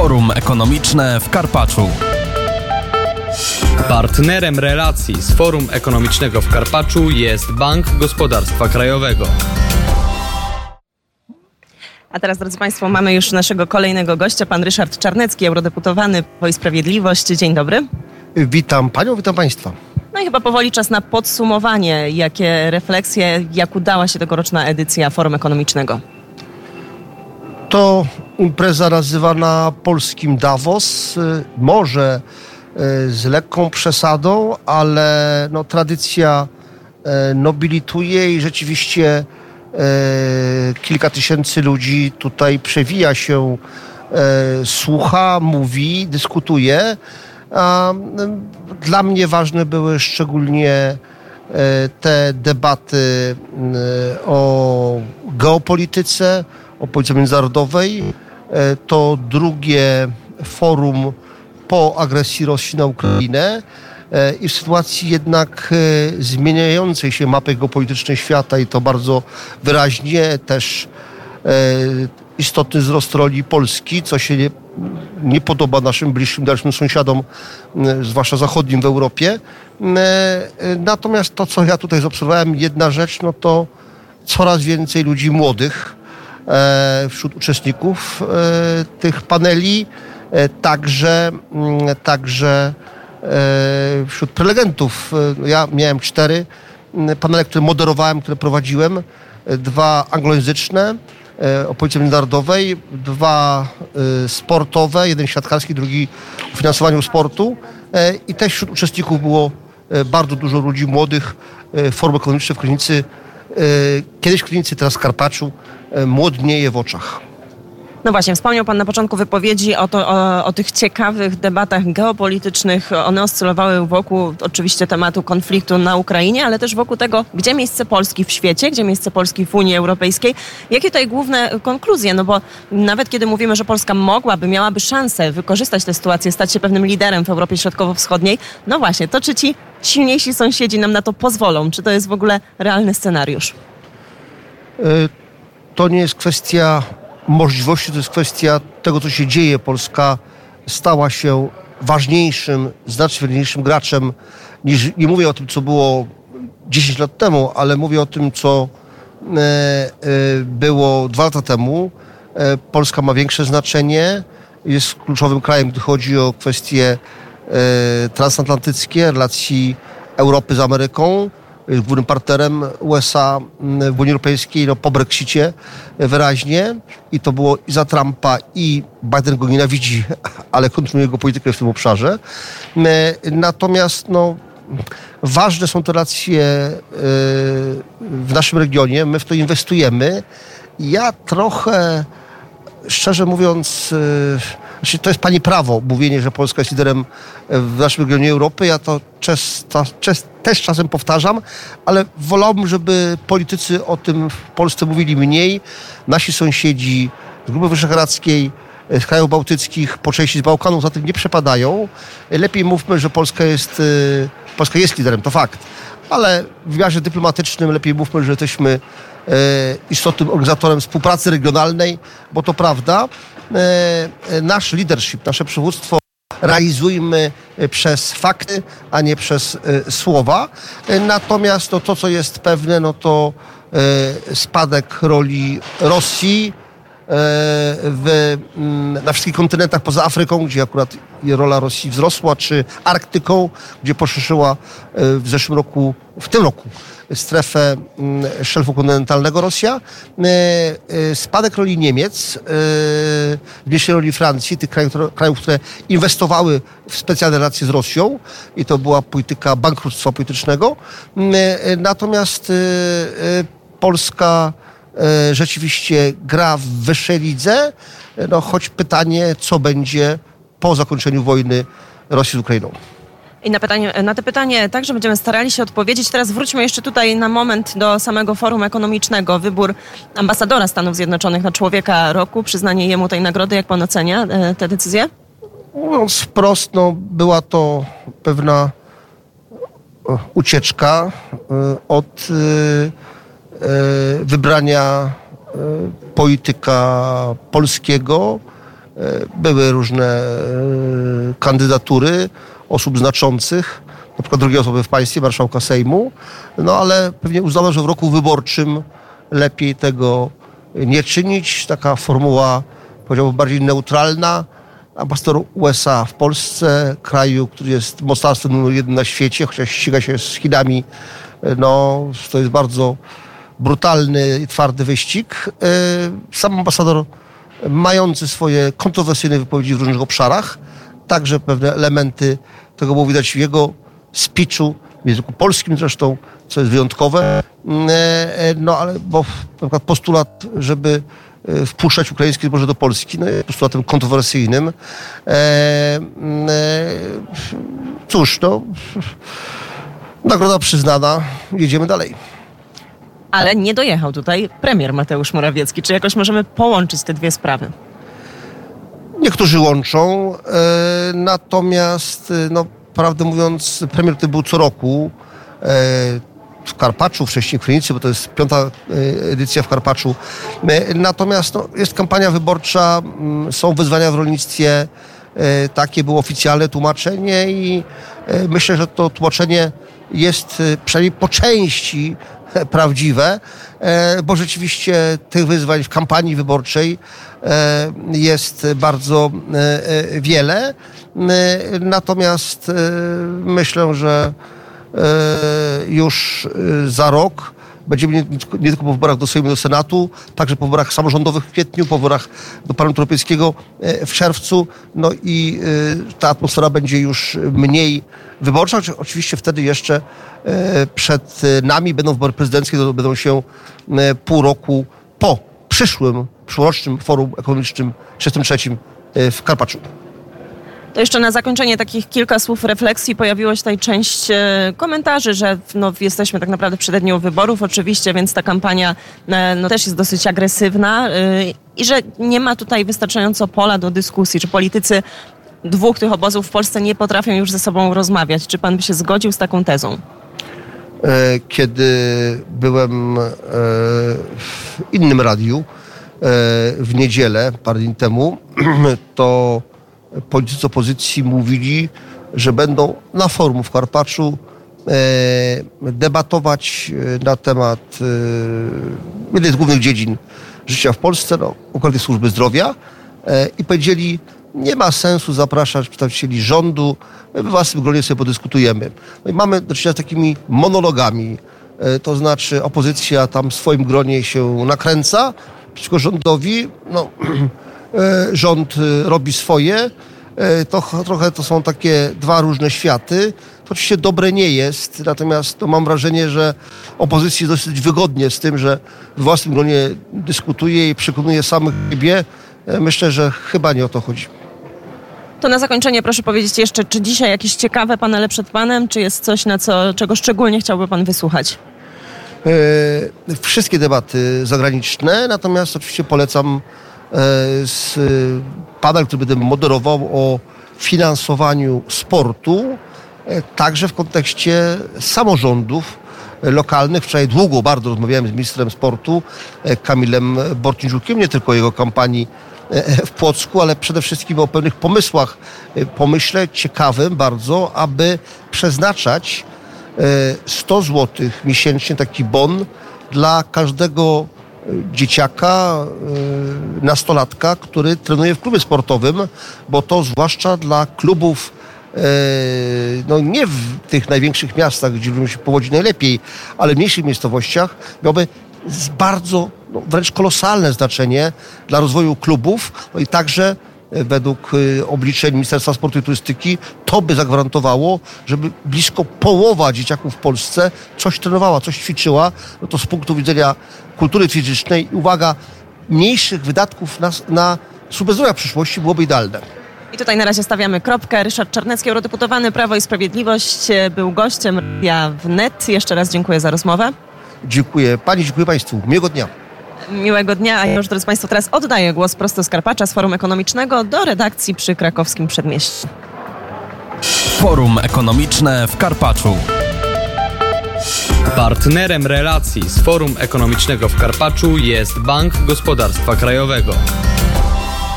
Forum Ekonomiczne w Karpaczu. Partnerem relacji z Forum Ekonomicznego w Karpaczu jest Bank Gospodarstwa Krajowego. A teraz, drodzy Państwo, mamy już naszego kolejnego gościa, pan Ryszard Czarnecki, eurodeputowany Prawo i Sprawiedliwość. Dzień dobry. Witam panią, witam państwa. No i chyba powoli czas na podsumowanie. Jakie refleksje, jak udała się tegoroczna edycja Forum Ekonomicznego? To impreza nazywana polskim Davos. Y, Może y, z lekką przesadą, ale no, tradycja y, nobilituje i rzeczywiście kilka tysięcy ludzi tutaj przewija się, słucha, mówi, dyskutuje. Dla mnie ważne były szczególnie te debaty y, o geopolityce, o polityce międzynarodowej. E, To drugie forum po agresji Rosji na Ukrainę e, i w sytuacji jednak e, zmieniającej się mapy geopolitycznej świata i to bardzo wyraźnie też e, istotny wzrost roli Polski, co się nie, podoba naszym bliższym, dalszym sąsiadom, m, zwłaszcza zachodnim w Europie. M, e, Natomiast to, co ja tutaj zaobserwowałem, jedna rzecz, no to coraz więcej ludzi młodych e, wśród uczestników e, tych paneli, e, także, mm, także e, wśród prelegentów. E, Ja miałem cztery mm, panele, które moderowałem, które prowadziłem. E, Dwa anglojęzyczne e, o polityce międzynarodowej, dwa e, sportowe, jeden siatkarski, drugi o finansowaniu sportu. E, I też wśród uczestników było e, bardzo dużo ludzi młodych, e, forum ekonomiczne w Krynicy, e, kiedyś w Krynicy, teraz w Karpaczu, e, młodnieje w oczach. No właśnie, wspomniał Pan na początku wypowiedzi o, to, o, o tych ciekawych debatach geopolitycznych. One oscylowały wokół oczywiście tematu konfliktu na Ukrainie, ale też wokół tego, gdzie miejsce Polski w świecie, gdzie miejsce Polski w Unii Europejskiej. Jakie tutaj główne konkluzje? No bo nawet kiedy mówimy, że Polska mogłaby, miałaby szansę wykorzystać tę sytuację, stać się pewnym liderem w Europie Środkowo-Wschodniej, no właśnie, to czy ci silniejsi sąsiedzi nam na to pozwolą? Czy to jest w ogóle realny scenariusz? E, To nie jest kwestia możliwości, to jest kwestia tego, co się dzieje. Polska stała się ważniejszym, znacznie ważniejszym graczem niż, nie mówię o tym, co było 10 lat temu, ale mówię o tym, co e, e, było dwa lata temu. E, Polska ma większe znaczenie, jest kluczowym krajem, gdy chodzi o kwestie transatlantyckie, relacji Europy z Ameryką. Jest głównym partnerem USA mm, w Unii Europejskiej no, po Brexicie e, wyraźnie. I to było i za Trumpa, i Biden go nienawidzi, ale kontynuuje jego politykę w tym obszarze. Natomiast no, ważne są te relacje w naszym regionie. My w to inwestujemy. Ja trochę szczerze mówiąc, znaczy to jest pani prawo, mówienie, że Polska jest liderem w naszym regionie Europy. Ja to czes, też czasem powtarzam, ale wolałbym, żeby politycy o tym w Polsce mówili mniej. Nasi sąsiedzi z Grupy Wyszehradzkiej, e, z krajów bałtyckich, po części z Bałkanów za tym nie przepadają. Lepiej mówmy, że Polska jest, e, Polska jest liderem, to fakt. Ale w wymiarze dyplomatycznym lepiej mówmy, że jesteśmy e, istotnym organizatorem współpracy regionalnej, bo to prawda. Nasz leadership, nasze przywództwo realizujmy e, przez fakty, a nie przez e, słowa. E, Natomiast no, to, co jest pewne, no to spadek roli Rosji w, na wszystkich kontynentach poza Afryką, gdzie akurat rola Rosji wzrosła, czy Arktyką, gdzie poszerzyła e, w zeszłym roku, w tym roku strefę mm, szelfu kontynentalnego Rosja. E, e, Spadek roli Niemiec, zmniejszenie roli Francji, tych krajów, które- inwestowały w specjalne relacje z Rosją i to była polityka bankructwa politycznego. Mm, Natomiast Polska rzeczywiście gra w wyższej lidze, no choć pytanie, co będzie po zakończeniu wojny Rosji z Ukrainą. I na, pytanie, na te pytanie także będziemy starali się odpowiedzieć. Teraz wróćmy jeszcze tutaj na moment do samego forum ekonomicznego. Wybór ambasadora Stanów Zjednoczonych na człowieka roku, przyznanie jemu tej nagrody. Jak pan ocenia e, tę decyzję? Mówiąc wprost, no, była to pewna e, ucieczka e, od wybrania polityka polskiego, były różne e, kandydatury osób znaczących, na przykład drugiej osoby w państwie, marszałka Sejmu, no ale pewnie uznano, że w roku wyborczym lepiej tego nie czynić. Taka formuła, powiedziałbym, bardziej neutralna. Ambasador USA w Polsce, kraju, który jest mocarstwem numer jeden na świecie, chociaż ściga się z Chinami, no to jest bardzo brutalny i twardy wyścig. E, sam ambasador mający swoje kontrowersyjne wypowiedzi w różnych obszarach, także pewne elementy tego było widać w jego speechu, w języku polskim zresztą, co jest wyjątkowe. Mm, e, e, no ale bo na przykład postulat, żeby e, wpuszczać ukraińskie zboże do Polski, no jest postulatem kontrowersyjnym. Mm, cóż, no nagroda przyznana, jedziemy dalej. Ale nie dojechał tutaj premier Mateusz Morawiecki. Czy jakoś możemy połączyć te dwie sprawy? Niektórzy łączą, natomiast no, prawdę mówiąc, premier tutaj był co roku e, w Karpaczu, wcześniej w Krynicy, bo to jest piąta e, edycja w Karpaczu. E, natomiast no, jest kampania wyborcza, mm, są wyzwania w rolnictwie, takie było oficjalne tłumaczenie i myślę, że to tłumaczenie jest przynajmniej po części prawdziwe, bo rzeczywiście tych wyzwań w kampanii wyborczej jest bardzo wiele. Natomiast myślę, że już za rok będziemy nie, nie, tylko po wyborach do Sejmu, do Senatu, także po wyborach samorządowych w kwietniu, po wyborach do Parlamentu Europejskiego w czerwcu. No i ta atmosfera będzie już mniej wyborcza. Oczywiście wtedy jeszcze przed nami będą wybory prezydenckie, to będą się pół roku po przyszłym, przyszłorocznym forum ekonomicznym 33 w Karpaczu. To jeszcze na zakończenie takich kilka słów refleksji. Pojawiło się tutaj część e, komentarzy, że no, jesteśmy tak naprawdę w przededniu wyborów oczywiście, więc ta kampania e, no, też jest dosyć agresywna e, i że nie ma tutaj wystarczająco pola do dyskusji, czy politycy dwóch tych obozów w Polsce nie potrafią już ze sobą rozmawiać. Czy pan by się zgodził z taką tezą? Kiedy byłem w innym radiu w niedzielę, parę dni temu, to politycy opozycji mówili, że będą na forum w Karpaczu e, debatować e, na temat e, jednej z głównych dziedzin życia w Polsce, no, układy służby zdrowia i powiedzieli, nie ma sensu zapraszać przedstawicieli rządu, my w własnym gronie sobie podyskutujemy. No i mamy do czynienia z takimi monologami, to znaczy opozycja tam w swoim gronie się nakręca przeciwko rządowi, no rząd e, robi swoje. E, to trochę to są takie dwa różne światy. To oczywiście dobre nie jest, natomiast to mam wrażenie, że opozycji dosyć wygodnie z tym, że w własnym gronie dyskutuje i przekonuje samych siebie. Myślę, że chyba nie o to chodzi. To na zakończenie proszę powiedzieć jeszcze, czy dzisiaj jakieś ciekawe panele przed panem, czy jest coś, na co, czego szczególnie chciałby pan wysłuchać? wszystkie debaty zagraniczne, natomiast oczywiście polecam E, z panel, który będę moderował o finansowaniu sportu, e, także w kontekście samorządów lokalnych. Wczoraj długo bardzo rozmawiałem z ministrem sportu e, Kamilem Bortniczukiem, nie tylko o jego kampanii w Płocku, ale przede wszystkim o pewnych pomysłach, pomyśle ciekawym bardzo, aby przeznaczać 100 zł miesięcznie taki bon dla każdego dzieciaka, y, nastolatka, który trenuje w klubie sportowym, bo to zwłaszcza dla klubów y, no nie w tych największych miastach, gdzie ludziom się powodzi najlepiej, ale w mniejszych miejscowościach miałby bardzo, no, wręcz kolosalne znaczenie dla rozwoju klubów, no i także według y, obliczeń Ministerstwa Sportu i Turystyki, to by zagwarantowało, żeby blisko połowa dzieciaków w Polsce coś trenowała, coś ćwiczyła. No to z punktu widzenia kultury fizycznej, uwaga, mniejszych wydatków na, na w przyszłości byłoby idealne. I tutaj na razie stawiamy kropkę. Ryszard Czarnecki, eurodeputowany Prawo i Sprawiedliwość, e, był gościem Ja Wnet. Jeszcze raz dziękuję za rozmowę. Dziękuję Pani, dziękuję Państwu. Miłego dnia. Miłego dnia, a ja już, drodzy Państwo, teraz oddaję głos prosto z Karpacza, z Forum Ekonomicznego do redakcji przy krakowskim Przedmieściu. Forum Ekonomiczne w Karpaczu. Partnerem relacji z Forum Ekonomicznego w Karpaczu jest Bank Gospodarstwa Krajowego.